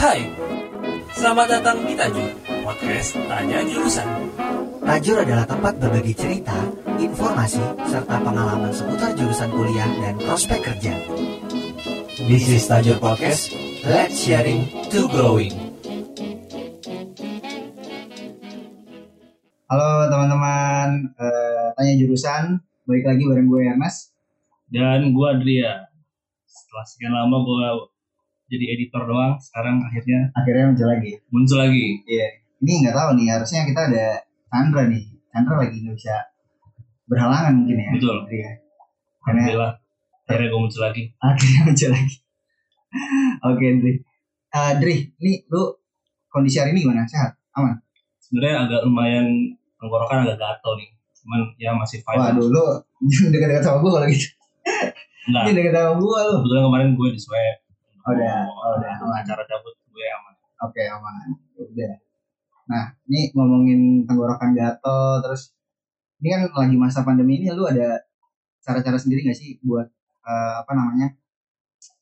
Hai, selamat datang di Tajur, podcast Tanya Jurusan. Tajur adalah tempat berbagi cerita, informasi, serta pengalaman seputar jurusan kuliah dan prospek kerja. This is Tajur Podcast, let's sharing to growing. Halo teman-teman, eh, tanya jurusan, balik lagi bareng gue Ernest. dan gue Adria setelah sekian lama gue jadi editor doang sekarang akhirnya Akhirnya muncul lagi. muncul lagi Iya, ini nggak tahu nih, harusnya kita ada Chandra nih. Chandra lagi nggak bisa berhalangan mungkin ya. Betul. Iya, alhamdulillah akhirnya gue muncul lagi akhirnya muncul lagi. Oke, Dri. Eh, Dri, ini lu kondisi hari ini gimana? Sehat? Aman? sebenarnya agak lumayan tenggorokan agak gatel nih cuman ya masih fine Waduh, lu dekat-dekat sama gue kalau gitu. enggak Ini dekat sama gue lu. kebetulan kemarin gue di swab Oh, udah. Oh, udah. Aman. acara cabut gue aman Oke, aman. Ya Udah. Nah, ini ngomongin tenggorokan gatel, terus ini kan lagi masa pandemi ini, lu ada cara-cara sendiri gak sih buat eh, apa namanya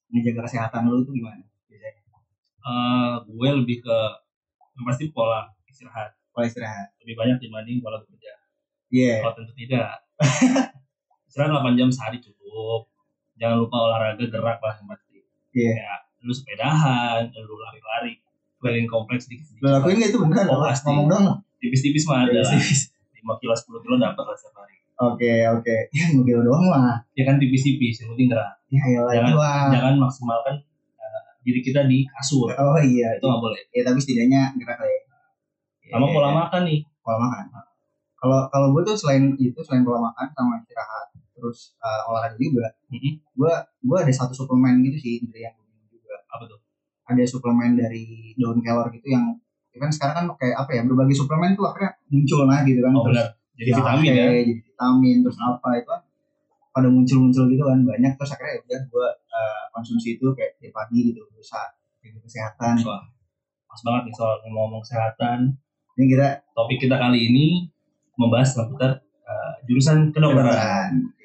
menjaga kesehatan lu tuh gimana? Biasanya Eh, gue lebih ke yang pasti pola istirahat pola istirahat. lebih banyak dibanding pola bekerja Iya. kalau tentu tidak istirahat 8 jam sehari cukup jangan lupa olahraga gerak lah yang pasti Iya. ya lu sepedahan lu lari-lari keliling kompleks Lu sedikit-sedikit lakuin gak itu beneran? Oh, pasti. Ngomong dong. tipis-tipis mah ada. 5 kilo 10 kilo dapat lah setiap hari Oke, oke. Ya, mungkin doang mah. ya kan tipis-tipis yang penting gerak Ya, iyalah Jangan- jangan maksimalkan eh, diri kita di kasur Oh iya, itu nggak boleh ya tapi setidaknya gerak lah ya. sama Iya. pola makan nih pola makan. Kalau kalau gue tuh selain itu selain pola makan sama istirahat terus eh, olahraga juga, Mhm. gue gue ada satu suplemen gitu sih dari yang. Apa tuh? Ada suplemen dari daun kelor gitu yang ya kan sekarang kan kayak apa ya berbagai suplemen tuh akhirnya muncul lah gitu kan. oh Terus benar. Jadi jahe, vitamin ya. jadi vitamin terus apa itu kan pada muncul-muncul gitu kan banyak. Terus akhirnya ya udah gue eh, konsumsi itu kayak tiap pagi gitu berusaha jaga kesehatan. Wah, pas banget nih soal ngomong kesehatan. Ini kita topik kita kali ini membahas seputar eh, jurusan kedokteran.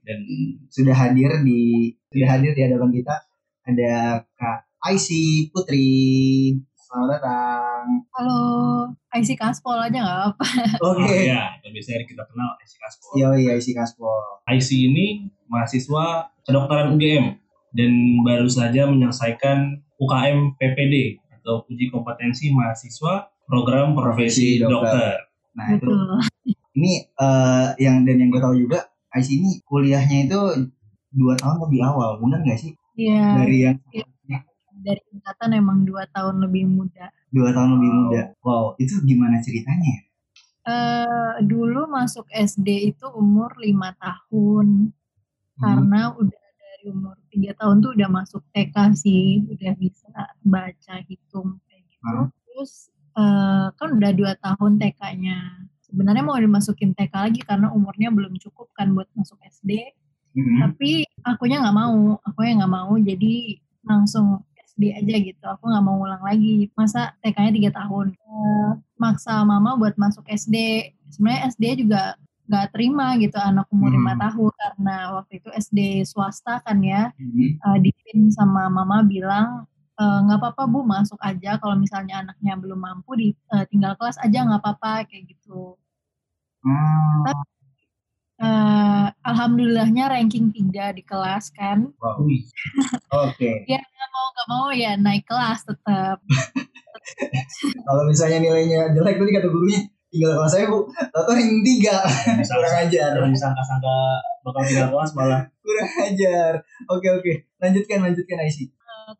Dan sudah hadir di sudah hadir di hadapan kita ada Kak Aisy Putri. Selamat datang. Halo, IC Kaspol aja nggak apa. Oke. oh, ya yang biasanya kita kenal IC Kaspol Yoi Aisy Kaspol. IC ini mahasiswa kedokteran UGM dan baru saja menyelesaikan UKM PPD atau uji kompetensi mahasiswa program profesi Profesi dokter. dokter. Nah itu ini eh, yang dan yang gue tahu juga Aisy ini kuliahnya itu dua tahun lebih awal, benar nggak sih? Iya, Dari yang dari tingkatan emang dua tahun lebih muda. dua tahun lebih muda. Wow, itu gimana ceritanya? ya? Eh dulu masuk SD itu umur lima tahun, karena udah dari umur tiga tahun tuh udah masuk TK sih, udah bisa baca hitung kayak gitu. Hmm. Terus eh, kan udah dua tahun TK-nya. Sebenarnya mau dimasukin TK lagi karena umurnya belum cukup kan buat masuk SD. Mhm. tapi akunya nggak mau akunya nggak mau jadi langsung SD aja gitu aku nggak mau ulang lagi masa TK-nya tiga tahun Eh, maksa mama buat masuk SD sebenarnya SD juga nggak terima gitu anak umur lima Hmm. tahun karena waktu itu SD swasta kan ya Mhm. Eh, dipin sama mama bilang "Eh, nggak apa-apa bu masuk aja kalau misalnya anaknya belum mampu di eh, tinggal kelas aja nggak apa-apa kayak gitu Hmm. Eh, alhamdulillahnya ranking 3 di kelas kan Wow. Oke. mau nggak mau ya naik kelas tetap Kalau misalnya nilainya jelek tadi kata gurunya tinggal kelas saya bu, tahu yang tiga kurang ajar. jangan disangka-sangka bakal tinggal kelas malah kurang ajar. Oke oke, lanjutkan lanjutkan Aisy.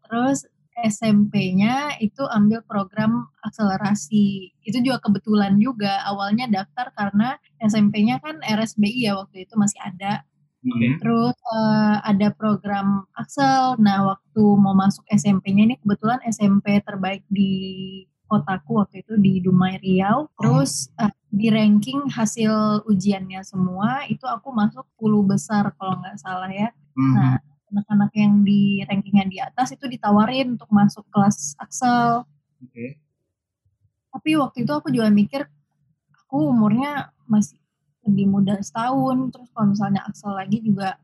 terus SMP-nya itu ambil program akselerasi. Itu juga kebetulan juga awalnya daftar karena SMP-nya kan RSBI ya waktu itu masih ada. Oke. terus eh, ada program Axel. Nah waktu mau masuk SMP-nya ini kebetulan SMP terbaik di kotaku waktu itu di Dumai Riau. Terus eh, di ranking hasil ujiannya semua itu aku masuk 10 besar kalau nggak salah ya. Mhm. Nah, anak-anak yang di rankingnya di atas itu ditawarin untuk masuk kelas Axel. Oke. Tapi waktu itu aku juga mikir, aku umurnya masih lebih muda setahun, terus kalau misalnya Axel lagi juga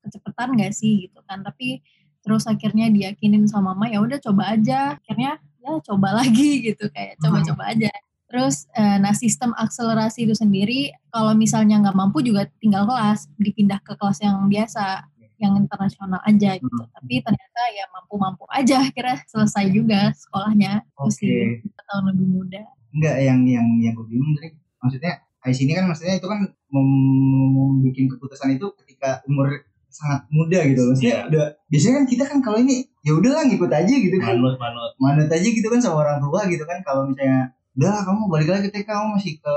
kecepatan gak sih gitu kan. Tapi terus akhirnya diyakinin sama mama ya udah coba aja akhirnya ya coba lagi gitu kayak coba-coba aja terus eh, nah sistem akselerasi itu sendiri kalau misalnya nggak mampu juga tinggal kelas dipindah ke kelas yang biasa yang internasional aja gitu. Tapi ternyata ya mampu-mampu aja akhirnya selesai juga sekolahnya. Oke. usia tahun lebih muda. Enggak yang yang yang gue bingung tadi. Maksudnya IC ini kan maksudnya itu kan membuat keputusan itu ketika umur sangat muda gitu maksudnya Iya. udah biasanya kan kita kan kalau ini ya udahlah ngikut aja gitu kan. Manut manut. Manut aja gitu kan sama orang tua gitu kan. Kalau misalnya udah lah, kamu balik lagi ketika kamu masih ke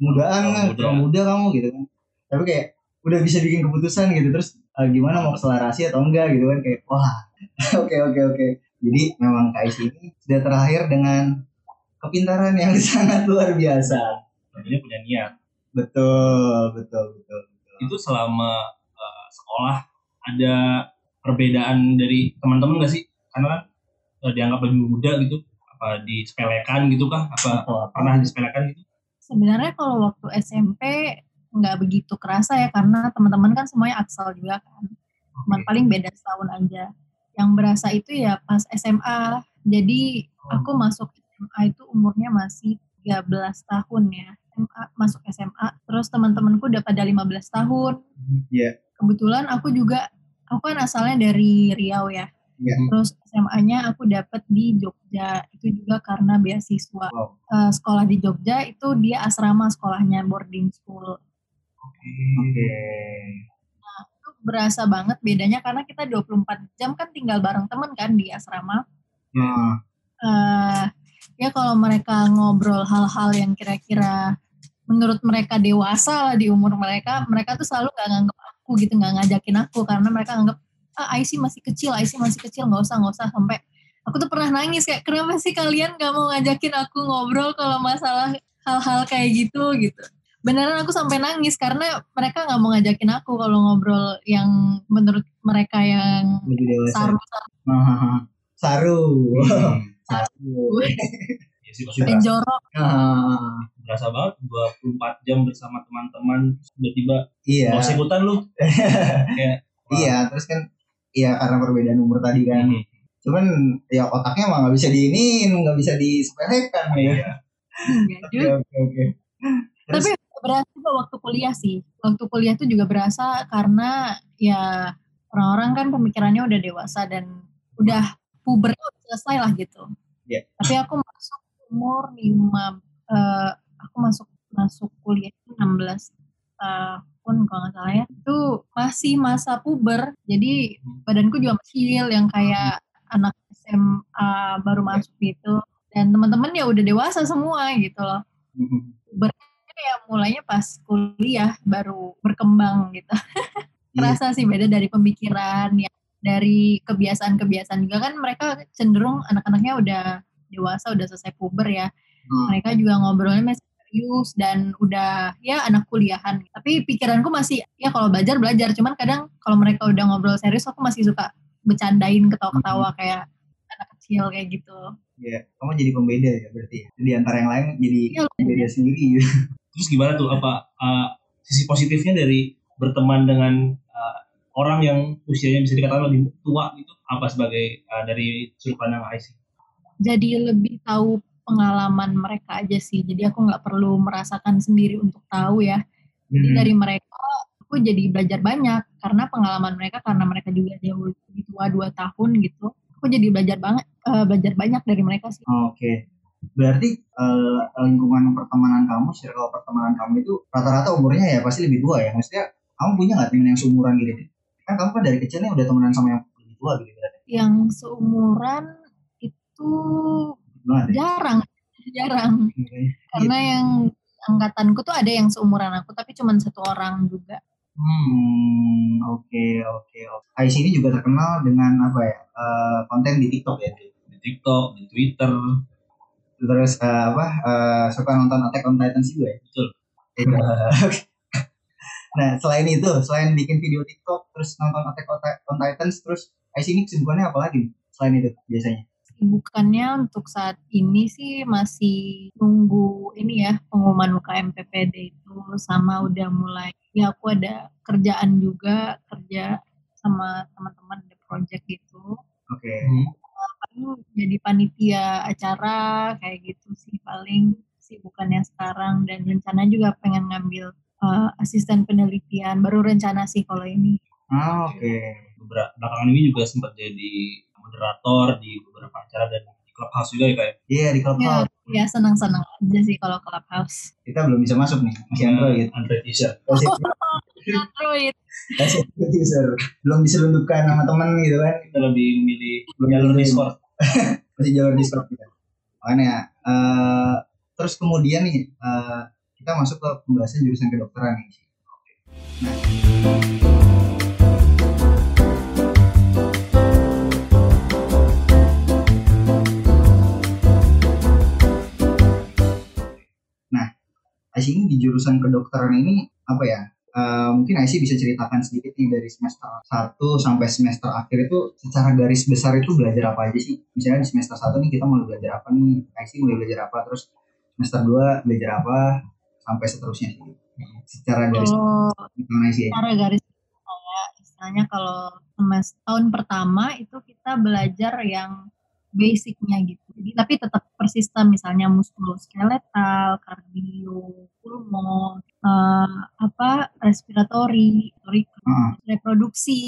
mudaan kan muda. muda kamu gitu kan. Tapi kayak udah bisa bikin keputusan gitu. Terus eh, gimana mau akselerasi atau enggak gitu kan kayak wah oke oke oke. Jadi memang KIC ini sudah terlahir dengan kepintaran yang sangat luar biasa. Tentunya punya niat. Betul betul betul, betul. itu selama uh, sekolah ada perbedaan dari teman-teman gak sih? Karena kan uh, dianggap lebih muda gitu apa disepelekan gitu kah? Apa pernah disepelekan gitu? Sebenarnya kalau waktu SMP nggak begitu kerasa ya karena teman-teman kan semuanya aksal juga kan. Cuman paling beda setahun aja. Yang berasa itu ya pas SMA jadi aku masuk SMA itu umurnya masih 13 tahun ya. SMA, masuk SMA terus teman-temanku udah pada 15 tahun. Iya. kebetulan aku juga aku kan asalnya dari Riau ya. Iya. terus SMA-nya aku dapat di Jogja. Itu juga karena beasiswa Wow. Eh, sekolah di Jogja itu dia asrama sekolahnya boarding school oke. Itu berasa banget bedanya karena kita 24 jam kan tinggal bareng temen kan di asrama. Nah, eh ya kalau mereka ngobrol hal-hal yang kira-kira menurut mereka dewasa lah di umur mereka, mereka tuh selalu nggak nganggap aku gitu, nggak ngajakin aku karena mereka anggap ah IC masih kecil, IC masih kecil, nggak usah nggak usah sampai aku tuh pernah nangis kayak kenapa sih kalian nggak mau ngajakin aku ngobrol kalau masalah hal-hal kayak gitu? gitu. Beneran aku sampai nangis karena mereka nggak mau ngajakin aku kalau ngobrol yang menurut mereka yang saru. Saru. Hmm. saru jorok. Ah, berasa banget 24 jam bersama teman-teman tiba-tiba iya. mau ikutan lu. Kayak iya terus kan iya karena perbedaan umur tadi kan. Hmm. cuman ya otaknya mah nggak bisa diinin nggak bisa disepelekan. Ya Iya. Ya, oke oke Tapi berasa juga waktu kuliah sih. Waktu kuliah tuh juga berasa karena ya orang-orang kan pemikirannya udah dewasa dan udah puber selesai lah gitu. Iya. Tapi aku masuk umur lima, eh, aku masuk masuk kuliah itu 16 tahun kalau nggak salah ya. Itu masih masa puber. Jadi badanku juga kecil yang kayak anak SMA baru masuk gitu. Dan teman-teman ya udah dewasa semua gitu loh ya mulainya pas kuliah baru berkembang gitu. Kerasa sih beda dari pemikiran ya dari kebiasaan-kebiasaan juga kan mereka cenderung anak-anaknya udah dewasa udah selesai puber ya. Hmm. Mereka juga ngobrolnya masih serius dan udah ya anak kuliahan. Tapi pikiranku masih ya kalau belajar belajar cuman kadang kalau mereka udah ngobrol serius aku masih suka bercandain ketawa-ketawa kayak anak kecil kayak gitu. Iya, kamu jadi pembeda ya berarti ya. Di antara yang lain jadi Iya, pembeda sendiri gitu. terus gimana tuh apa uh, sisi positifnya dari berteman dengan uh, orang yang usianya bisa dikatakan lebih tua gitu apa sebagai uh, dari sudut pandang IC jadi lebih tahu pengalaman mereka aja sih. Jadi aku nggak perlu merasakan sendiri untuk tahu ya. Jadi Hmm. dari mereka aku jadi belajar banyak karena pengalaman mereka karena mereka juga jauh lebih tua dua tahun gitu. Aku jadi belajar banget eh, belajar banyak dari mereka sih. Oke. Berarti eh, lingkungan pertemanan kamu, circle pertemanan kamu itu rata-rata umurnya ya pasti lebih tua ya. Maksudnya kamu punya nggak temen yang seumuran gitu? Kan kamu kan dari kecilnya udah temenan sama yang lebih tua gitu berarti. Yang seumuran itu Banget ya? jarang, jarang. Oke. Karena yang angkatanku tuh ada yang seumuran aku tapi cuma satu orang juga. Hmm, oke oke oke. Ais ini juga terkenal dengan apa ya? eh, konten di TikTok ya. di TikTok di Twitter Terus eh, apa? eh, suka nonton Attack on Titans juga ya? Betul. Iya. nah, selain itu, selain bikin video TikTok, terus nonton Attack on Ti- on Titans, terus Ais ini kesibukannya apa lagi? Selain itu biasanya? Bukannya untuk saat ini sih masih nunggu ini ya pengumuman UKM PPD itu sama udah mulai ya aku ada kerjaan juga kerja sama teman-teman project gitu. Oke. Paling jadi panitia acara kayak gitu sih paling sibukannya sekarang dan rencana juga pengen ngambil uh, asisten penelitian baru rencana sih kalau ini. Ah, oke. Beberapa belakangan ini juga sempat jadi moderator di beberapa acara dan di clubhouse juga ya kayak. Iya di Ya, Clubhouse. ya senang-senang aja sih kalau clubhouse. Kita belum bisa masuk nih, masih Android. Android t-shirt. Masih Android. masih user. Belum diselundupkan sama temen gitu kan. Kita lebih memilih Belum jalur. Discord. Masih jalur Discord kita. Makanya, eh terus kemudian nih, eh, kita masuk ke pembahasan jurusan kedokteran nih. Aisyah ini di jurusan kedokteran ini apa ya? Eh, mungkin Aisyah bisa ceritakan sedikit nih dari semester 1 sampai semester akhir itu secara garis besar itu belajar apa aja sih? Misalnya di semester 1 nih kita mulai belajar apa nih? Aisyah mulai belajar apa? Terus semester 2 belajar apa? Sampai seterusnya sih. Secara garis Kalau besar secara garis besar, istilahnya kalau semester tahun pertama itu kita belajar yang basicnya gitu. Jadi tapi tetap persistem misalnya muskuloskeletal, kardio, pulmon, eh, apa respiratori, Ah, reproduksi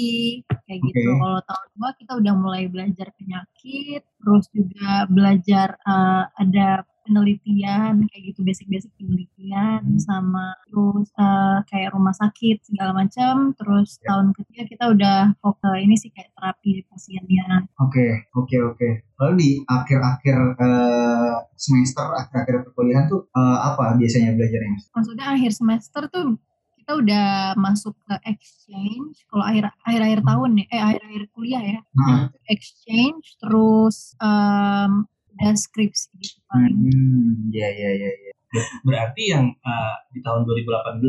kayak gitu. Oke. Kalau tahun dua kita udah mulai belajar penyakit, terus juga belajar eh, ada penelitian kayak gitu basic-basic penelitian Hmm. sama terus eh, kayak rumah sakit segala macam. Terus Ya. tahun ketiga kita udah fokus ini sih kayak terapi pasiennya. Oke, oke, oke. Lalu di akhir-akhir eh, semester, akhir-akhir perkuliahan tuh eh, apa biasanya belajarnya? Maksudnya akhir semester tuh kita udah masuk ke exchange. Kalau akhir akhir-akhir tahun ya, eh akhir-akhir kuliah ya. Nah, exchange terus em, udah skripsi gitu paling. hmm, ya, ya, ya, ya. Berarti yang uh, di tahun 2018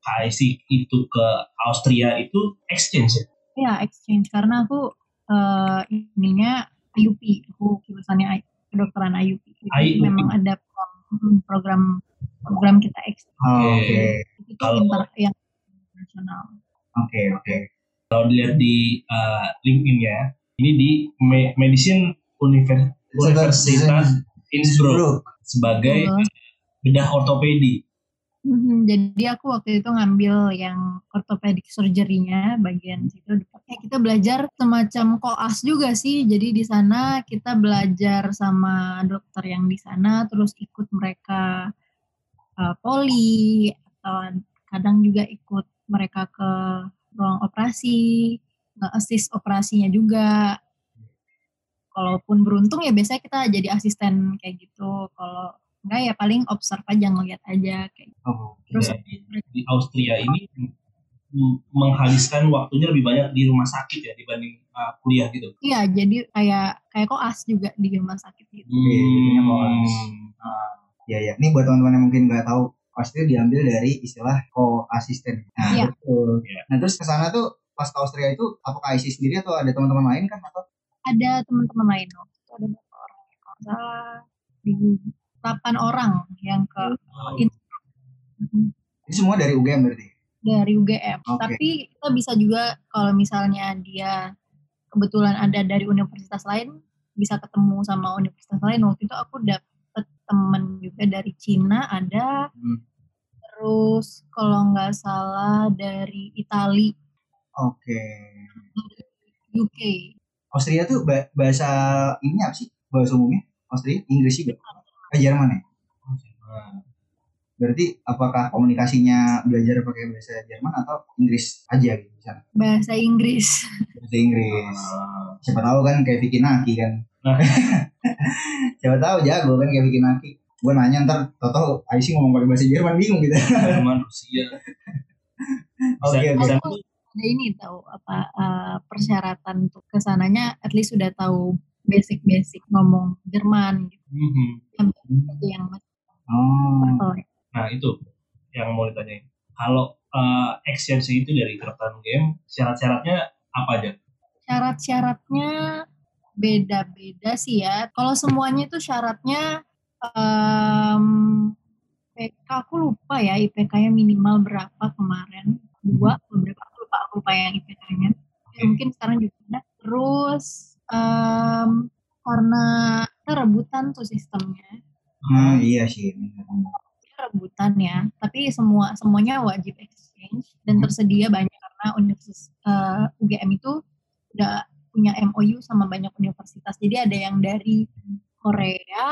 KIC itu ke Austria itu exchange ya? Ya exchange karena aku eh, ininya IUP, aku jurusannya kedokteran IUP. Jadi IUP. memang ada program program, kita exchange Oh, Oke. Oke, itu Kalau- inter yang internasional. oke, oke. Kalau dilihat di uh, LinkedIn ya, ini di Me- Medicine Univer- Universitas Innsbruck sebagai Terus, bedah ortopedi. mhm, jadi aku waktu itu ngambil yang orthopedic surgery-nya bagian situ. Kayak kita belajar semacam koas juga sih. Jadi di sana kita belajar sama dokter yang di sana, terus ikut mereka uh, poli atau kadang juga ikut mereka ke ruang operasi, nge-assist operasinya juga. Kalaupun beruntung ya biasanya kita jadi asisten kayak gitu. Kalau enggak ya paling observe aja ngeliat aja kayak gitu. oh, Terus Jadi di Austria ini menghabiskan waktunya lebih banyak di rumah sakit ya dibanding uh, kuliah gitu. iya jadi kayak kayak koas juga di rumah sakit gitu. Iya, koas. Ah, ya, ya. Ini buat teman-teman yang mungkin nggak tahu, koas itu diambil dari istilah ko-asisten. Nah, Iya. betul. Iya. Nah, terus ke sana tuh pas ke Austria itu apakah Aisyah sendiri atau ada teman-teman lain kan atau Ada teman-teman lain waktu itu ada berapa orang ya kalau salah di 8 orang yang ke Oh, ini semua dari UGM berarti? dari UGM. Oke. Tapi kita bisa juga kalau misalnya dia kebetulan ada dari universitas lain bisa ketemu sama universitas lain. Waktu itu aku dapet temen juga dari Cina ada, Hmm. terus kalau nggak salah dari Itali, Oke. UK. Austria tuh ba- bahasa ini apa sih? Bahasa umumnya? Austria? Inggris juga? Eh, Jerman ya? Berarti apakah komunikasinya belajar pakai bahasa Jerman atau Inggris aja gitu misalnya? Bahasa Inggris. Bahasa Inggris. Siapa tahu kan kayak Vicky Naki kan. Nah. Siapa tahu jago kan kayak Vicky Naki. Gue nanya ntar, tau-tau Aisyah ngomong pakai bahasa Jerman bingung gitu. Jerman, Rusia. Bisa, Oke, oke. bisa Aku ada ini tahu apa eh, persyaratan untuk ke sananya at least sudah tahu basic-basic ngomong Jerman gitu. Mhm. Yang Oh, level Nah itu yang mau ditanyain. Kalau uh, exchange itu dari kedokteran game, syarat-syaratnya apa aja? syarat-syaratnya beda-beda sih ya. Kalau semuanya itu syaratnya em IPK aku lupa ya IPK-nya minimal berapa kemarin dua lupa yang IPK-nya. Ya, mungkin sekarang juga ada. Terus em, karena kita rebutan tuh sistemnya, Nah, iya sih. Rebutan ya. Tapi semua semuanya wajib exchange dan Hmm. tersedia banyak karena universitas eh, UGM itu udah punya MOU sama banyak universitas. Jadi ada yang dari Korea,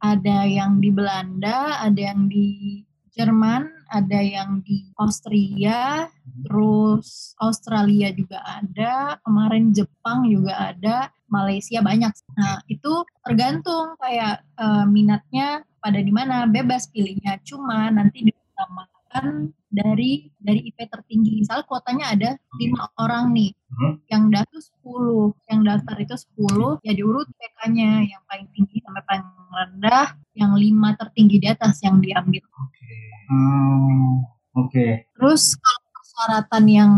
ada yang di Belanda, ada yang di Jerman, ada yang di Austria, terus Australia juga ada, kemarin Jepang juga ada, Malaysia banyak. Nah, itu tergantung kayak eh, minatnya pada di mana, bebas pilihnya. Cuma nanti diutamakan dari dari IP tertinggi. Misalnya kuotanya ada lima orang nih, Hmm. yang daftar 10, yang daftar itu 10, ya diurut PK-nya yang paling tinggi sampai paling rendah, yang lima tertinggi di atas yang diambil. Oke. Hmm, Oke. Terus kalau persyaratan yang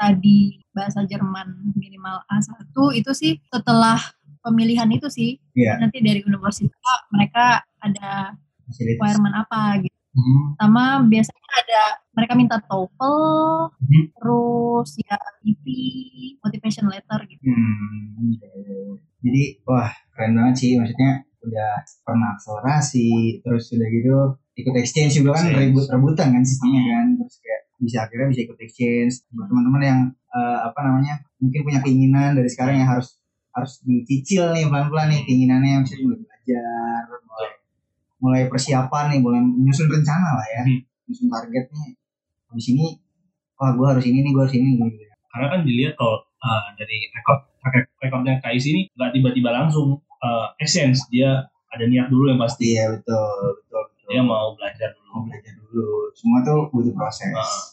tadi bahasa Jerman minimal A1 itu sih setelah pemilihan itu sih Iya. nanti dari universitas mereka ada requirement apa gitu. Hmm. Sama biasanya ada mereka minta TOEFL, Mhm. terus ya IP, motivation letter gitu. Hmm. Jadi wah keren banget sih maksudnya udah pernah akselerasi terus udah gitu ikut exchange juga kan rebut rebutan kan sistemnya kan terus kayak bisa akhirnya bisa ikut exchange buat teman-teman yang eh, apa namanya mungkin punya keinginan dari sekarang yang harus harus dicicil nih pelan-pelan nih keinginannya misalnya mulai belajar mulai mulai persiapan nih mulai menyusun rencana lah ya Hmm. menyusun target nih habis ini wah gue harus ini nih gue harus ini nih. Karena kan dilihat kalau uh, dari rekod rekod rekodnya KIC ini nggak tiba-tiba langsung uh, essence dia ada niat dulu yang pasti iya betul betul betul dia mau belajar mau dulu. belajar dulu semua tuh butuh proses Ah.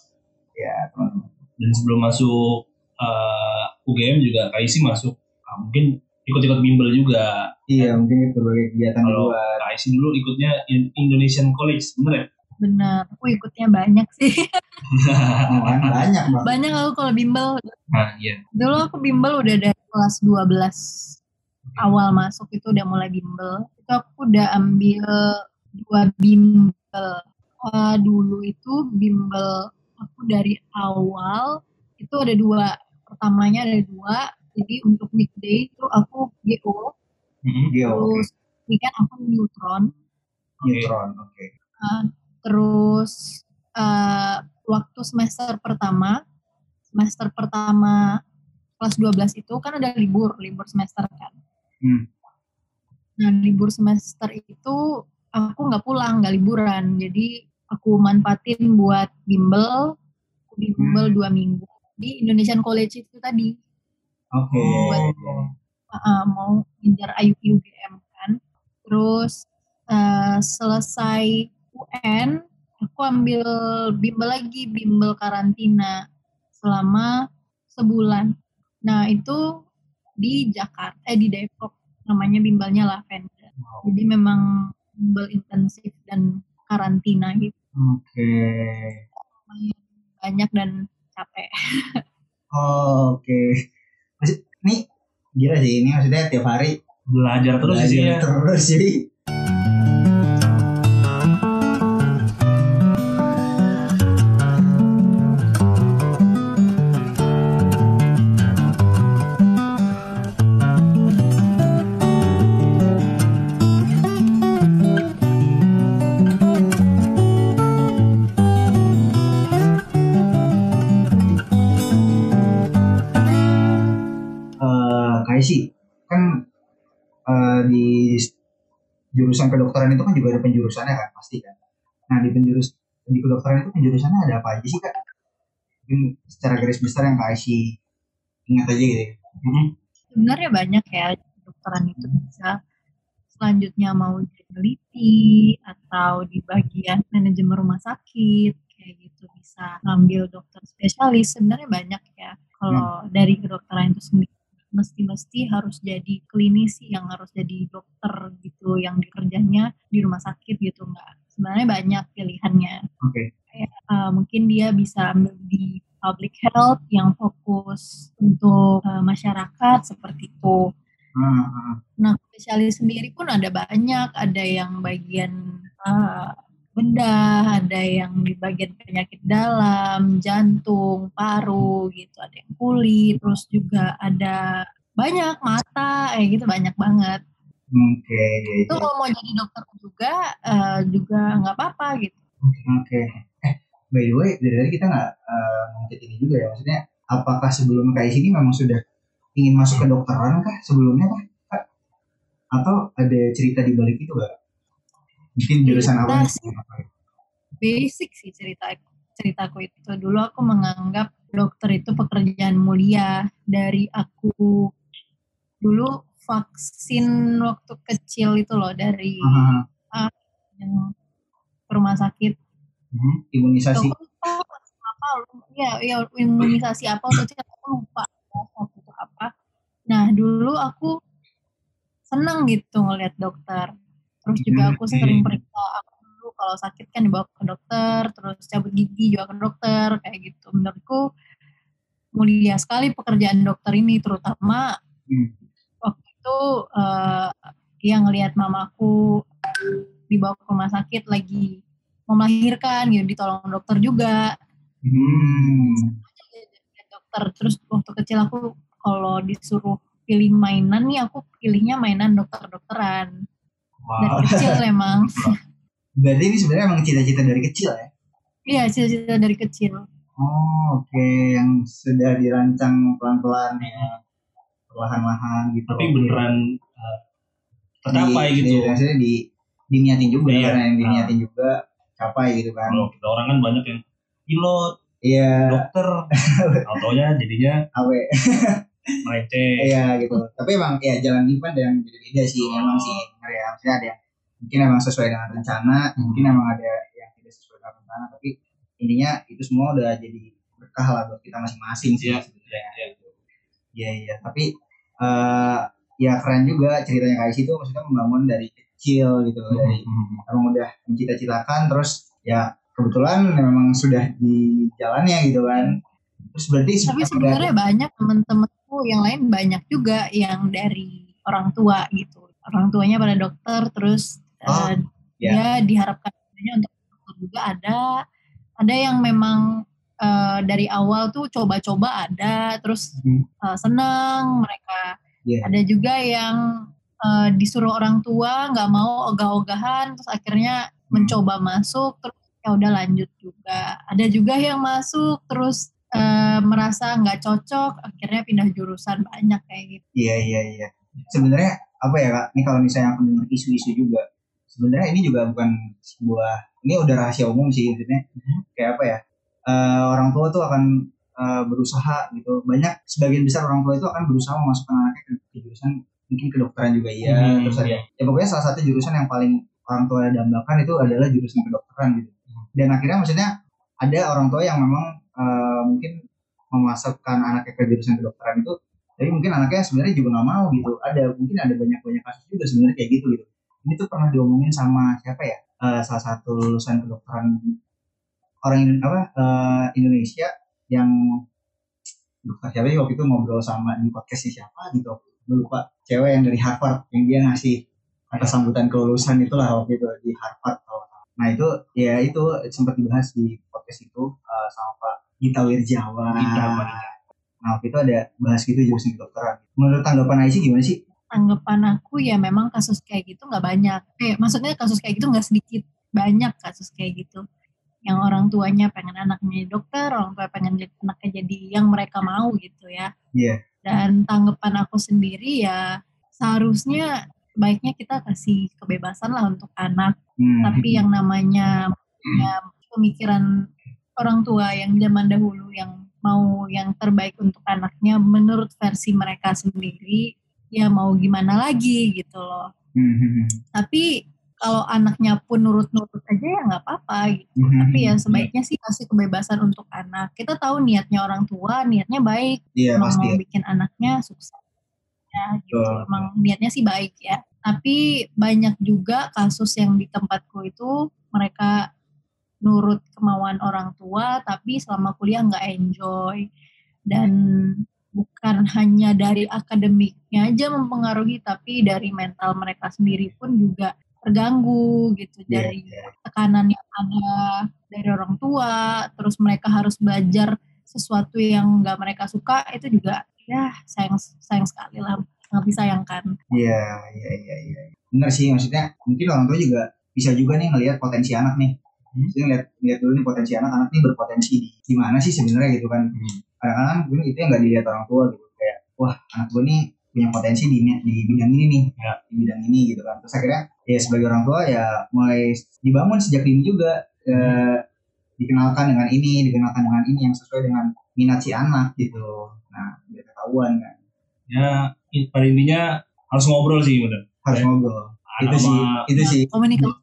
Ya teman-teman Dan sebelum masuk uh, UGM juga KIC masuk uh, mungkin ikut-ikut bimbel juga. iya mungkin itu berbagai kegiatan Kalau luar KIC dulu ikutnya In- Indonesian College, bener ya? Benar, aku ikutnya banyak sih. Kan banyak banget banyak aku kalau bimbel. nah iya. Dulu aku bimbel udah dari kelas 12 awal masuk itu udah mulai bimbel. Itu aku udah ambil dua bimbel. Eh, dulu itu bimbel dari awal itu ada dua. Pertamanya ada dua. Jadi untuk weekday itu aku GO, Mhm. Oke terus weekend aku neutron. Neutron oke Uh, terus uh, waktu semester pertama, semester pertama kelas 12 itu kan ada libur, libur semester kan. Hmm. Nah libur semester itu aku nggak pulang, nggak liburan, jadi aku manfaatin buat bimbel, aku bimbel Hmm. dua minggu di Indonesian College itu tadi. oke Buat- uh, mau ngejar IUP UGM kan. Terus uh, selesai UN, aku ambil bimbel lagi, bimbel karantina selama sebulan. Nah itu di Jakarta, eh di Depok, namanya bimbelnya Lavender. Jadi memang bimbel intensif dan karantina gitu. oke Lumayan banyak dan capek. Oh, oke Maksud, ini gila sih ini maksudnya tiap hari Belajar terus belajar isinya. terus jadi jurusan kedokteran itu kan juga ada penjurusannya kan pasti kan. Nah di penjurus di kedokteran itu penjurusannya ada apa aja sih kak? Mungkin secara garis besar yang kak Aisyah ingat aja gitu ya. Mhm. sebenarnya banyak ya kedokteran itu bisa selanjutnya mau jadi peneliti atau di bagian manajemen rumah sakit kayak gitu bisa ngambil dokter spesialis. Sebenarnya banyak ya. Kalau dari kedokteran itu sendiri mesti-mesti harus jadi klinisi yang harus jadi dokter gitu yang dikerjanya di rumah sakit gitu enggak sebenarnya banyak pilihannya Oke. Kayak, uh, mungkin dia bisa ambil di public health yang fokus untuk uh, masyarakat seperti itu Ah, ah. Nah, spesialis sendiri pun ada banyak, ada yang bagian uh, bedah, ada yang di bagian penyakit dalam, jantung, paru gitu, ada yang kulit, terus juga ada banyak mata kayak gitu banyak banget Oke, ya, itu ya. kalau mau jadi dokter juga eh, juga nggak apa-apa gitu Oke. Eh, by the way, dari tadi kita nggak uh, ngomongin ini juga ya. Maksudnya, apakah sebelum KIS ini memang sudah ingin masuk ke dokteran kah sebelumnya kah? Atau ada cerita di balik itu nggak? Mungkin jurusan apa? Sih. basic sih cerita ceritaku itu dulu aku menganggap dokter itu pekerjaan mulia dari aku dulu vaksin waktu kecil itu loh dari Aha. yang ke rumah sakit Hmm, Imunisasi. Apa ya ya imunisasi apa waktu kecil aku lupa waktu itu apa nah dulu aku seneng gitu ngeliat dokter terus juga aku sering periksa aku dulu kalau sakit kan dibawa ke dokter terus cabut gigi juga ke dokter kayak gitu. Menurutku mulia sekali pekerjaan dokter ini terutama Hmm. waktu itu eh dia ngelihat mamaku dibawa ke rumah sakit lagi mau melahirkan gitu ditolong dokter juga. Hmm. dokter. Terus waktu kecil aku kalau disuruh pilih mainan nih aku pilihnya mainan dokter-dokteran dari kecil emang Berarti ini sebenarnya emang cita-cita dari kecil ya? iya cita-cita dari kecil Oh, oke. Yang sudah dirancang pelan-pelan ya. Perlahan-lahan gitu. tapi beneran uh, tercapai Di- gitu. Di, maksudnya di, diniatin juga Iya. karena yang diniatin juga capai gitu kan. Kalau kita orang kan banyak yang pilot, Iya, dokter, autonya jadinya awe. melenceng. Iya gitu. Tapi emang ya jalan hidup kan ada yang beda-beda sih. Memang sih bener ya. Maksudnya ada yang mungkin emang sesuai dengan rencana, mungkin emang ada yang tidak sesuai dengan rencana. Tapi intinya itu semua udah jadi berkah lah buat kita masing-masing sih Iya, sebenarnya. iya. Iya iya. Tapi eh ya keren juga ceritanya Kais itu maksudnya membangun dari kecil gitu loh. Dari emang udah mencita-citakan terus ya kebetulan memang sudah di jalannya gitu kan. Terus berarti tapi sebenarnya banyak temen-temenku yang lain banyak juga yang dari orang tua gitu orang tuanya pada dokter terus Oh, eh, ya. dia diharapkan untuk dokter juga ada ada yang memang eh, dari awal tuh coba-coba ada terus Hmm. eh, senang mereka Iya. ada juga yang eh, disuruh orang tua nggak mau ogah-ogahan terus akhirnya mencoba masuk terus ya udah lanjut juga ada juga yang masuk terus eh, merasa nggak cocok akhirnya pindah jurusan banyak kayak gitu Iya iya iya. Sebenarnya apa ya kak? Ini kalau misalnya aku dengar isu-isu juga, sebenarnya ini juga bukan sebuah ini udah rahasia umum sih maksudnya. Kayak apa ya? eh, orang tua tuh akan eh, berusaha gitu. Banyak sebagian besar orang tua itu akan berusaha memasukkan anaknya ke, ke jurusan mungkin kedokteran juga iya. Hmm, Terus ada iya. ya pokoknya salah satu jurusan yang paling orang tua dambakan itu adalah jurusan kedokteran gitu. Dan akhirnya maksudnya ada orang tua yang memang eh, mungkin memasukkan anaknya ke jurusan kedokteran itu tapi mungkin anaknya sebenarnya juga nggak mau gitu. Ada mungkin ada banyak banyak kasus juga sebenarnya kayak gitu gitu. Ini tuh pernah diomongin sama siapa ya? Eh, salah satu lulusan kedokteran orang Indo- apa eh, Indonesia yang dokter siapa waktu itu ngobrol sama di podcast siapa gitu lupa cewek yang dari Harvard yang dia ngasih kata sambutan kelulusan itulah waktu itu di Harvard nah itu ya itu sempat dibahas di podcast itu eh, sama Pak Gita Wirjawan Gita. Nah waktu itu ada bahas gitu jurusan kedokteran. Menurut tanggapan Aisyah gimana sih? Tanggapan aku ya memang kasus kayak gitu nggak banyak. Kayak maksudnya kasus kayak gitu nggak sedikit. Banyak kasus kayak gitu. Yang orang tuanya pengen anaknya jadi dokter orang tua pengen anaknya jadi yang mereka mau gitu ya. Iya. dan tanggapan aku sendiri ya seharusnya baiknya kita kasih kebebasan lah untuk anak. Hmm. tapi yang namanya punya pemikiran orang tua yang zaman dahulu yang mau yang terbaik untuk anaknya menurut versi mereka sendiri ya mau gimana lagi gitu loh Hmm. tapi kalau anaknya pun nurut-nurut aja ya nggak apa-apa gitu Hmm. tapi ya sebaiknya sih kasih kebebasan untuk anak kita tahu niatnya orang tua niatnya baik iya emang pasti mau ya. bikin anaknya sukses ya gitu Betul. emang niatnya sih baik ya tapi banyak juga kasus yang di tempatku itu mereka nurut kemauan orang tua tapi selama kuliah nggak enjoy dan bukan hanya dari akademiknya aja mempengaruhi tapi dari mental mereka sendiri pun juga terganggu gitu Iya, dari tekanan yang ada dari orang tua terus mereka harus belajar sesuatu yang nggak mereka suka itu juga ya sayang sayang sekali lah sangat disayangkan Iya, iya, iya, iya. Benar sih, maksudnya mungkin orang tua juga bisa juga nih ngelihat potensi anak nih. Maksudnya ngeliat, ngeliat dulu nih potensi anak, anak nih berpotensi di gimana sih sebenarnya gitu kan. Hmm. Kadang-kadang mungkin itu yang nggak dilihat orang tua gitu. Kayak, wah anak gue nih punya potensi di, di bidang ini nih, Ya. di bidang ini gitu kan. Terus akhirnya ya sebagai orang tua ya mulai dibangun sejak dini juga. eh, dikenalkan dengan ini, dikenalkan dengan ini yang sesuai dengan minat si anak gitu. Nah, biar ketahuan kan. Ya pada intinya harus ngobrol sih bener. Harus Ya. ngobrol. Itu Sama sih, itu sih komunikasi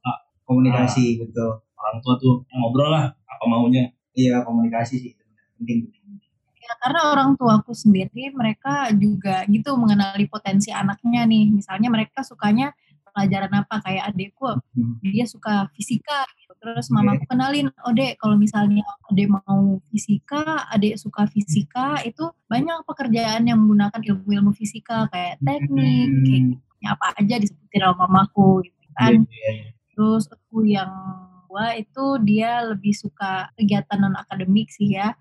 komunikasi betul. Orang tua tuh ya ngobrol lah apa maunya. Iya komunikasi sih penting penting. Ya, karena orang tuaku sendiri mereka juga gitu mengenali potensi anaknya nih. Misalnya mereka sukanya pelajaran apa kayak adekku Hmm. dia suka fisika gitu. Terus mamaku kenalin, "Oh, Dek, kalau misalnya Adek mau fisika, Adek suka fisika, itu banyak pekerjaan yang menggunakan ilmu-ilmu fisika kayak teknik, Hmm. kayak gitu. Apa aja disebutin sama mamaku gitu kan. Iya, iya. Terus aku yang dua itu dia lebih suka kegiatan non akademik sih ya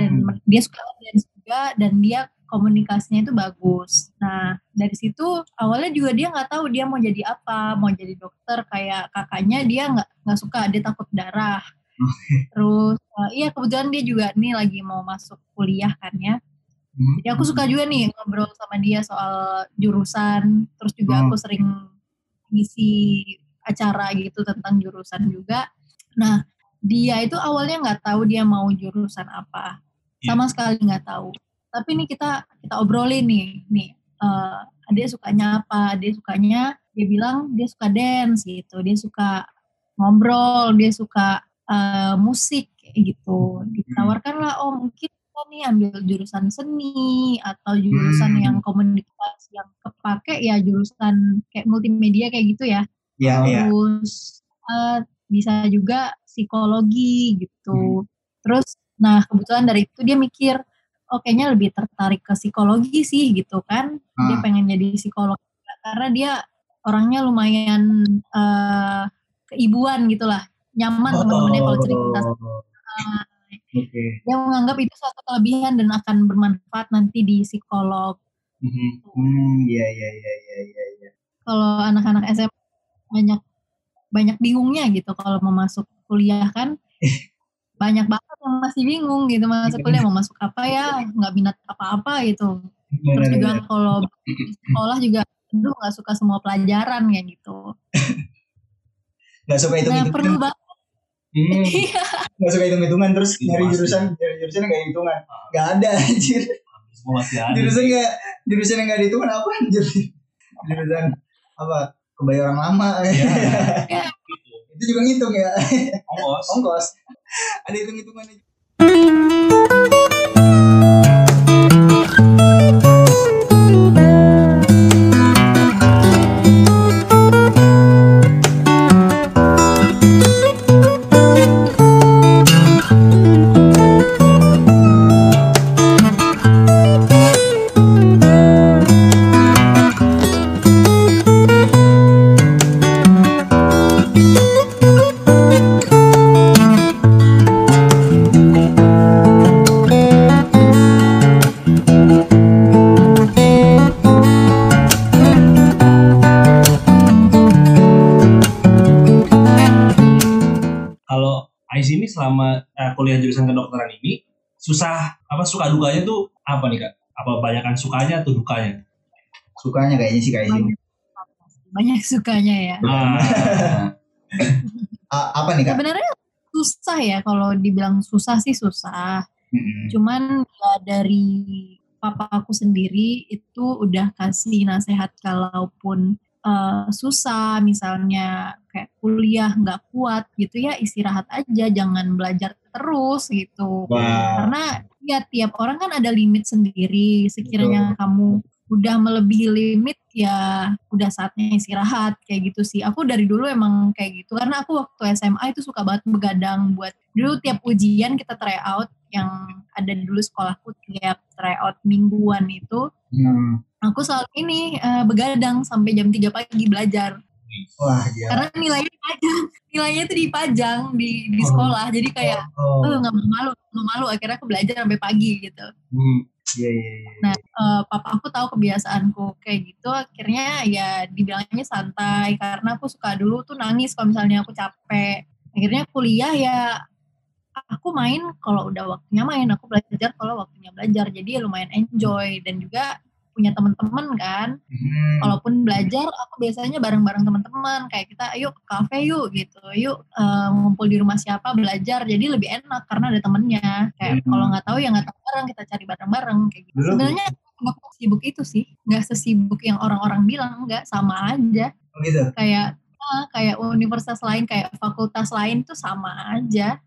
dan Hmm. mer- dia suka dance juga dan dia komunikasinya itu bagus. Nah dari situ awalnya juga dia nggak tahu dia mau jadi apa, mau jadi dokter kayak kakaknya dia nggak nggak suka dia takut darah. Terus eh, iya kebetulan dia juga nih lagi mau masuk kuliah kan ya. Hmm. Jadi aku suka juga nih ngobrol sama dia soal jurusan. Terus juga Hmm. aku sering ngisi acara gitu tentang jurusan juga. Nah dia itu awalnya nggak tahu dia mau jurusan apa, Iya. sama sekali nggak tahu. Tapi nih kita kita obrolin nih, nih eh dia sukanya apa? Dia sukanya dia bilang dia suka dance gitu, dia suka ngobrol, dia suka eh, musik gitu. Ditawarkan lah, oh mungkin kita nih ambil jurusan seni atau jurusan Hmm. yang komunikasi yang kepake ya jurusan kayak multimedia kayak gitu ya. Iya. Terus eh, bisa juga psikologi gitu. Hmm. Terus nah kebetulan dari itu dia mikir oh kayaknya lebih tertarik ke psikologi sih gitu kan. Dia Ah. pengen jadi psikolog karena dia orangnya lumayan eh, keibuan gitulah. Nyaman teman-temannya kalau cerita. Oh. Oke. Dia menganggap itu suatu kelebihan dan akan bermanfaat nanti di psikolog. Mhm. Hmm. Iya iya iya iya iya. iya. Kalau anak-anak SMA banyak banyak bingungnya gitu kalau mau masuk kuliah kan banyak banget yang masih bingung gitu masuk kuliah mau masuk apa ya nggak minat apa-apa gitu terus Benar, juga benar. kalau sekolah juga aduh nggak suka semua pelajaran kayak gitu Nggak suka hitung nah hitungan. perlu banget Hmm. Iya. Nggak suka hitung hitungan terus Itu nyari pasti. jurusan nyari jurusan nggak hitungan. Nggak ada anjir. Semua masih ada. Jurusan nggak jurusan yang nggak dihitungan apa anjir? Jurusan apa? Kebayaran lama. Iya. Gitu. Itu juga ngitung ya. Ongkos. Ongkos. Ada hitung Kalau Ais ini selama eh, kuliah jurusan kedokteran ini susah apa suka dukanya tuh apa nih kak? Apa banyakan sukanya atau dukanya? Sukanya kayaknya sih kayak gini. banyak sukanya ya Nah, A- apa nih kak? sebenarnya susah ya kalau dibilang susah sih susah Mm-mm. cuman ya dari papa aku sendiri itu udah kasih nasihat kalaupun eh, susah misalnya kayak kuliah nggak kuat gitu ya istirahat aja jangan belajar terus gitu Wah. karena ya tiap orang kan ada limit sendiri sekiranya kamu udah melebihi limit ya udah saatnya istirahat kayak gitu sih aku dari dulu emang kayak gitu karena aku waktu SMA itu suka banget begadang buat dulu tiap ujian kita try out yang ada dulu sekolahku tiap try out mingguan itu Hmm. aku selalu ini eh, begadang sampai jam 3 pagi belajar Wah gila. karena nilainya aja nilainya tuh dipajang di di Oh. sekolah jadi kayak oh oh nggak mau malu nggak malu akhirnya aku belajar sampai pagi gitu Hmm. iya iya iya Nah, eh, papa aku tahu kebiasaanku kayak gitu, akhirnya ya dibilangnya santai karena aku suka dulu tuh nangis kalau misalnya aku capek. Akhirnya kuliah ya aku main kalau udah waktunya main, aku belajar kalau waktunya belajar. Jadi ya lumayan enjoy dan juga punya teman-teman kan. Hmm. Kalaupun belajar aku biasanya bareng-bareng teman-teman kayak kita ayo ke kafe yuk gitu. Yuk eh, ngumpul di rumah siapa belajar. Jadi lebih enak karena ada temennya. Kayak Hmm. kalau nggak tahu ya nggak tahu bareng kita cari bareng-bareng kayak gitu. Sebenarnya nggak sibuk itu sih. Nggak sesibuk yang orang-orang bilang. Nggak sama aja. Oh, gitu Kayak ah, kayak universitas lain, kayak fakultas lain tuh sama aja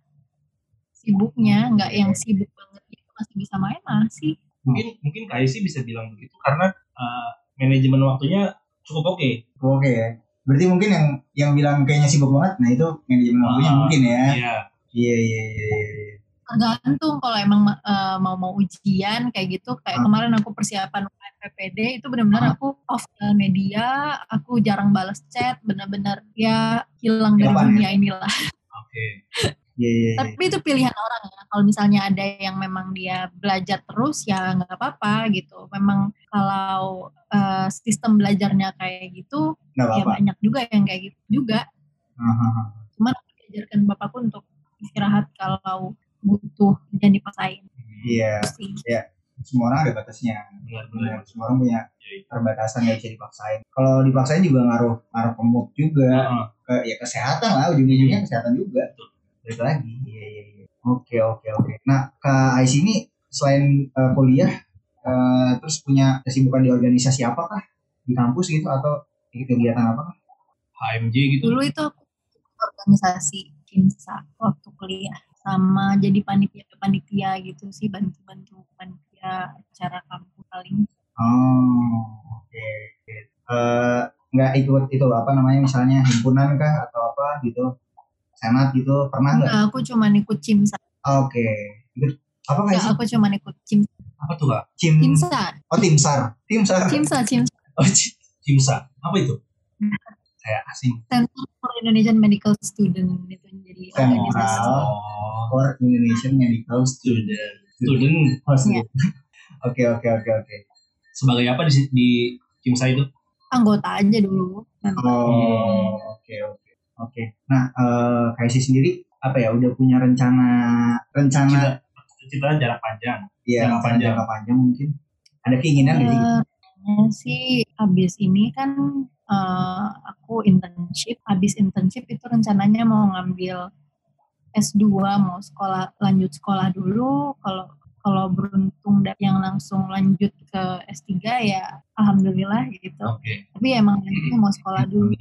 sibuknya. Nggak yang sibuk banget gitu masih bisa main masih. Mungkin mungkin KIC bisa bilang begitu karena eh, manajemen waktunya cukup oke. oke ya berarti mungkin yang yang bilang kayaknya sibuk banget nah itu manajemen waktunya Ah, mungkin ya Iya. iya iya iya iya. tergantung kalau emang eh, mau mau ujian kayak gitu kayak Ah. kemarin aku persiapan PPD itu benar-benar Ah. aku off media aku jarang balas chat benar-benar ya hilang dari Kapan ya? dunia inilah Oke. iya iya iya. tapi itu pilihan orang ya. Kalau misalnya ada yang memang dia belajar terus ya nggak apa-apa gitu. Memang kalau eh, sistem belajarnya kayak gitu nggak ya apa-apa. banyak juga yang kayak gitu juga. Hahaha. cuman aku diajarkan bapakku untuk istirahat kalau butuh dan dipaksain. Iya Itu sih. semua orang ada batasnya. Benar-benar. Benar, semua orang punya Iya, iya. perbatasan nggak bisa dipaksain. Kalau dipaksain juga ngaruh ngaruh ke mood juga ke ya kesehatan lah ujung-ujungnya kesehatan juga. Betul. Balik lagi. Iya iya iya. Oke oke oke. Nah kak Ais ini selain eh, kuliah eh, terus punya kesibukan di organisasi apakah di kampus gitu atau di kegiatan apa HMJ gitu. dulu itu aku organisasi kinsa waktu kuliah. Sama jadi panitia panitia gitu sih bantu-bantu panitia acara kampus paling. Oh oke oke. Eh, nggak ikut itu apa namanya misalnya himpunan kah atau apa gitu senat gitu pernah nggak Enggak, aku cuma ikut cimsa oke Ikut- apa sih aku cuma ikut cim Apa tuh kak? cim cimsa oh tim sar tim sar cimsa cimsa Oh, CIMSA. Apa itu? Kayak asing. Center for Indonesian Medical Student itu jadi organisasi Oh, for Indonesian Medical student. Student. Host Iya. Oke oke oke oke. Sebagai apa di, di CIMSA itu? anggota aja dulu Oh oke oke oke. Nah eh Kaisi sendiri apa ya udah punya rencana rencana Cita jarak panjang. ya jangka panjang. jangka panjang mungkin ada keinginan? Eh, rencananya sih abis ini kan eh, aku internship abis internship itu rencananya mau ngambil S2 mau sekolah lanjut sekolah dulu kalau kalau beruntung dan yang langsung lanjut ke S3 ya alhamdulillah gitu Oke. tapi emang nanti mau sekolah dulu.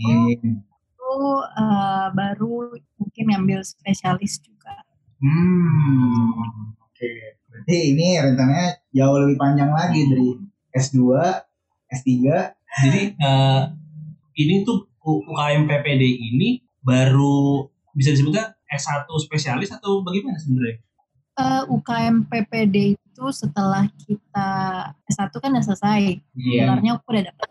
Eh, baru mungkin ngambil spesialis juga Hmm oke. Berarti ini rencananya jauh lebih panjang lagi dari S2 S3 Jadi eh, ini tuh UKM PPD ini baru bisa disebutnya S1 spesialis atau bagaimana sebenarnya? Eh, UKM PPD itu setelah kita S1 kan udah selesai Iya. gelarnya aku udah dapet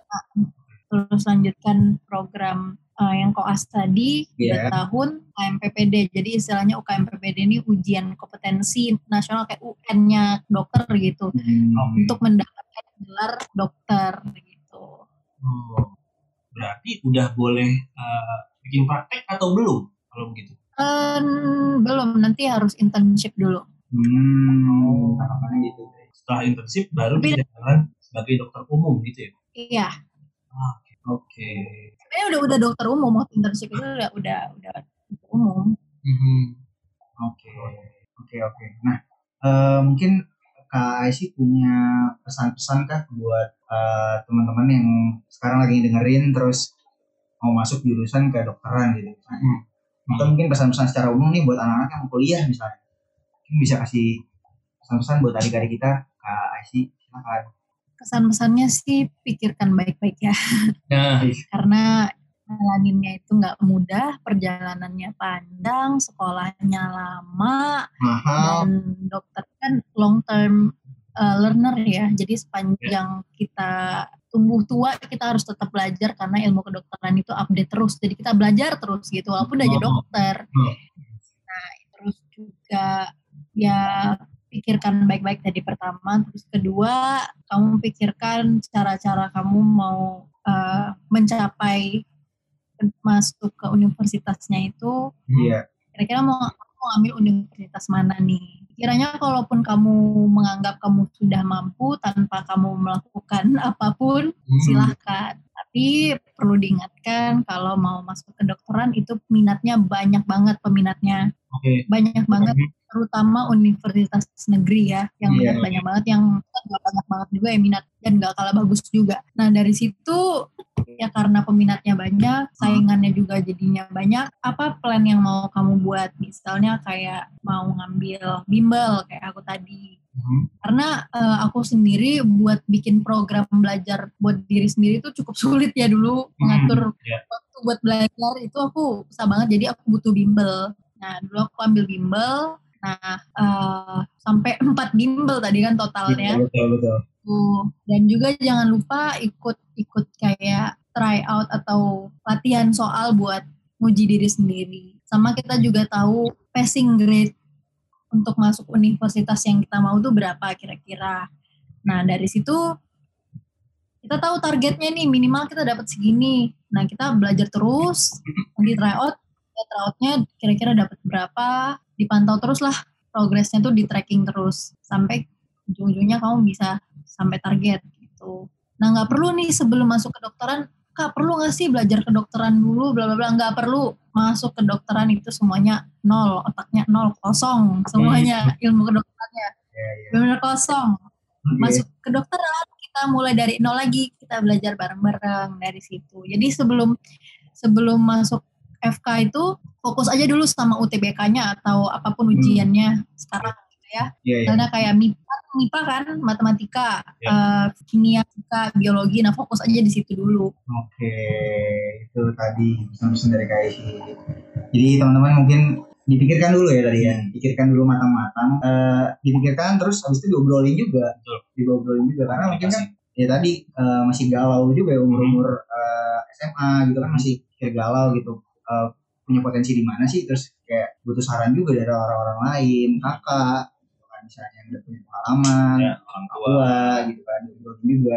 terus lanjutkan program eh, yang koas tadi Iya. dua tahun UKM PPD jadi istilahnya UKM PPD ini ujian kompetensi nasional kayak UN-nya dokter gitu Hmm. untuk mendapatkan gelar dokter gitu Oh, berarti udah boleh eh, bikin praktek atau belum kalau begitu? Eh, belum nanti harus internship dulu Hmm, harapannya gitu. Setelah internship baru Tapi- bisa jalan sebagai dokter umum gitu ya? iya Oke. sebenarnya udah udah dokter umum waktu internship itu udah udah udah umum Mhm. Oke, oke, oke. Nah, eh, mungkin Kak Aisy punya pesan-pesan kah buat eh, teman-teman yang sekarang lagi dengerin terus mau masuk jurusan kedokteran gitu. Hmm. Atau mungkin pesan-pesan secara umum nih buat anak-anak yang mau kuliah misalnya. Mungkin bisa kasih pesan-pesan buat adik-adik kita, Kak Aisy, silakan. Kesan-pesannya sih pikirkan baik-baik ya Nah, karena jalaninnya itu nggak mudah perjalanannya panjang sekolahnya lama Mahal. dan dokter kan long term uh, learner ya. Jadi sepanjang kita tumbuh tua kita harus tetap belajar karena ilmu kedokteran itu update terus. Jadi kita belajar terus gitu walaupun udah jadi Oh. dokter. Oh. Nah, terus juga ya pikirkan baik-baik tadi pertama, terus kedua kamu pikirkan cara-cara kamu mau uh, mencapai masuk ke universitasnya itu Iya. kira-kira mau, mau ambil universitas mana nih? Kiranya kalaupun kamu menganggap kamu sudah mampu tanpa kamu melakukan apa pun, Hmm. silahkan. Tapi perlu diingatkan kalau mau masuk ke kedokteran itu minatnya banyak banget peminatnya, Oke. banyak banget terutama universitas negeri ya yang Iya. minat banyak banget yang nggak banyak banget juga yang minat dan gak kalah bagus juga. Nah dari situ ya karena peminatnya banyak, saingannya juga jadinya banyak. Apa plan yang mau kamu buat? Misalnya kayak mau ngambil bimbel kayak aku tadi. Hmm. Karena eh, aku sendiri buat bikin program belajar buat diri sendiri itu cukup sulit ya dulu mengatur ya. waktu buat belajar itu aku susah banget jadi aku butuh bimbel. Nah dulu aku ambil bimbel. Nah eh, sampai empat bimbel tadi kan totalnya. Betul betul. Tuh. Dan juga jangan lupa ikut-ikut kayak try out atau latihan soal buat nguji diri sendiri. Sama kita juga tahu passing grade untuk masuk universitas yang kita mau tuh berapa kira-kira. Nah dari situ kita tahu targetnya nih minimal kita dapat segini. Nah kita belajar terus, nanti try out, ya try outnya kira-kira dapat berapa, dipantau terus lah progresnya tuh di tracking terus sampai ujung-ujungnya kamu bisa sampai target gitu. Nah nggak perlu nih sebelum masuk ke dokteran, kak perlu nggak sih belajar kedokteran dulu, bla bla bla nggak perlu masuk kedokteran itu semuanya nol, otaknya nol kosong semuanya ilmu kedokterannya Iya, iya. benar kosong. Oke. Masuk kedokteran kita mulai dari nol lagi, kita belajar bareng-bareng dari situ. Jadi sebelum sebelum masuk FK itu fokus aja dulu sama UTBK-nya atau apa pun ujiannya sekarang gitu ya. Iya, iya. Karena kayak MIPA, MIPA kan matematika, Ya. eh, kimia, fisika, biologi. Nah fokus aja di situ dulu. Oke, itu tadi pesan-pesan dari KIC. Jadi teman-teman mungkin dipikirkan dulu ya tadi ya, pikirkan dulu matang-matang. Eh, dipikirkan terus habis itu diobrolin juga, Betul. diobrolin juga karena mungkin kan ya tadi eh, masih galau juga ya umur-umur eh, SMA gitu kan masih kayak galau gitu. Eh, punya potensi di mana sih? Terus kayak butuh saran juga dari orang-orang lain, kakak, gitu kan, misalnya yang udah punya pengalaman, Ya, orang tua. gitu kan juga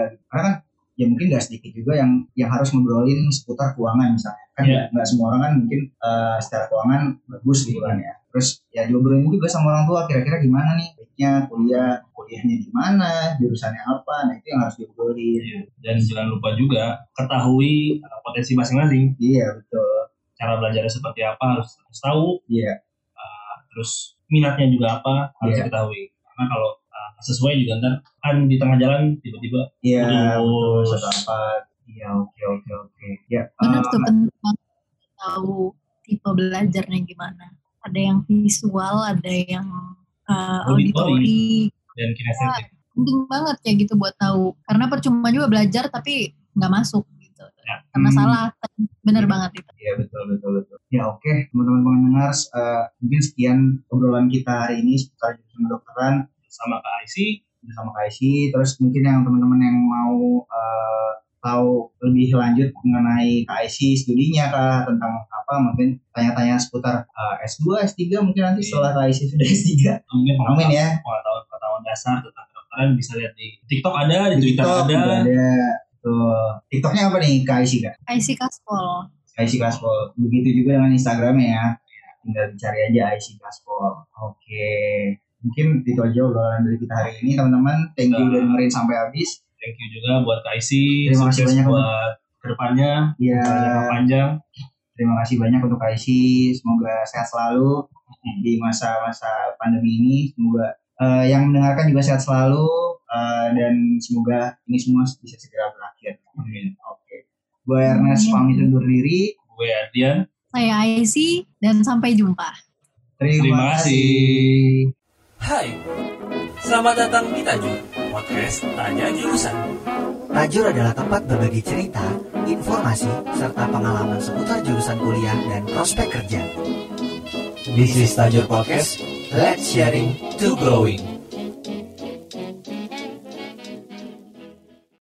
gitu. karena kan ya mungkin gak sedikit juga yang yang harus ngobrolin seputar keuangan misalnya kan Iya. nggak semua orang kan mungkin eh, secara keuangan bagus gitu kan ya terus ya diobrolin juga sama orang tua kira-kira gimana nih baiknya kuliah kuliahnya di mana jurusannya apa nah itu yang harus diobrolin Iya. Dan jangan lupa juga ketahui uh, potensi masing-masing. iya betul Cara belajarnya seperti apa harus, harus tahu. iya Uh, terus minatnya juga apa harus Iya. diketahui. Karena kalau uh, sesuai juga ntar kan di tengah jalan tiba-tiba iya satu apa iya oke oke oke ya Benar tuh penting banget tahu tipe belajarnya gimana. Ada yang visual, ada yang uh, Auditori. auditori. dan kinestetik. Penting banget kayak gitu buat tahu. Karena percuma juga belajar tapi nggak masuk gitu. Ya. Karena Hmm. salah. Bener banget itu. Iya betul betul betul. Ya oke teman-teman pendengar eh, mungkin sekian obrolan kita hari ini seputar jurusan kedokteran sama Kak IC bersama KIC. Terus mungkin yang teman-teman yang mau eh, tahu lebih lanjut mengenai KIC studinya kah tentang apa mungkin tanya-tanya seputar eh, S2, S3 mungkin nanti Iya. setelah KIC sudah S3. mungkin Amin ya. pengetahuan pengetahuan dasar tentang kedokteran bisa lihat di TikTok ada di, Twitter TikTok ada ada. Tuh. TikToknya apa nih KIC kak? IC Kaspol. IC Gaspol. Begitu juga dengan Instagramnya ya. Tinggal dicari aja IC Gaspol. Oke. Mungkin itu aja obrolan dari kita hari ini teman-teman. Thank you udah dengerin sampai habis. thank you juga buat Kak IC Terima kasih banyak, buat ke depannya Ya, jangka panjang terima kasih banyak untuk IC. Semoga sehat selalu di masa-masa pandemi ini. Semoga eh, yang mendengarkan juga sehat selalu eh, dan semoga ini semua bisa segera berakhir. Oke. Gue Ernest pamit undur diri. gue Ardian Saya IC dan sampai jumpa. Terima, Terima kasih. Hai, selamat datang di Tajur, podcast Tanya Jurusan. Tajur adalah tempat berbagi cerita, informasi, serta pengalaman seputar jurusan kuliah dan prospek kerja. This is Tajur Podcast, let's sharing to growing.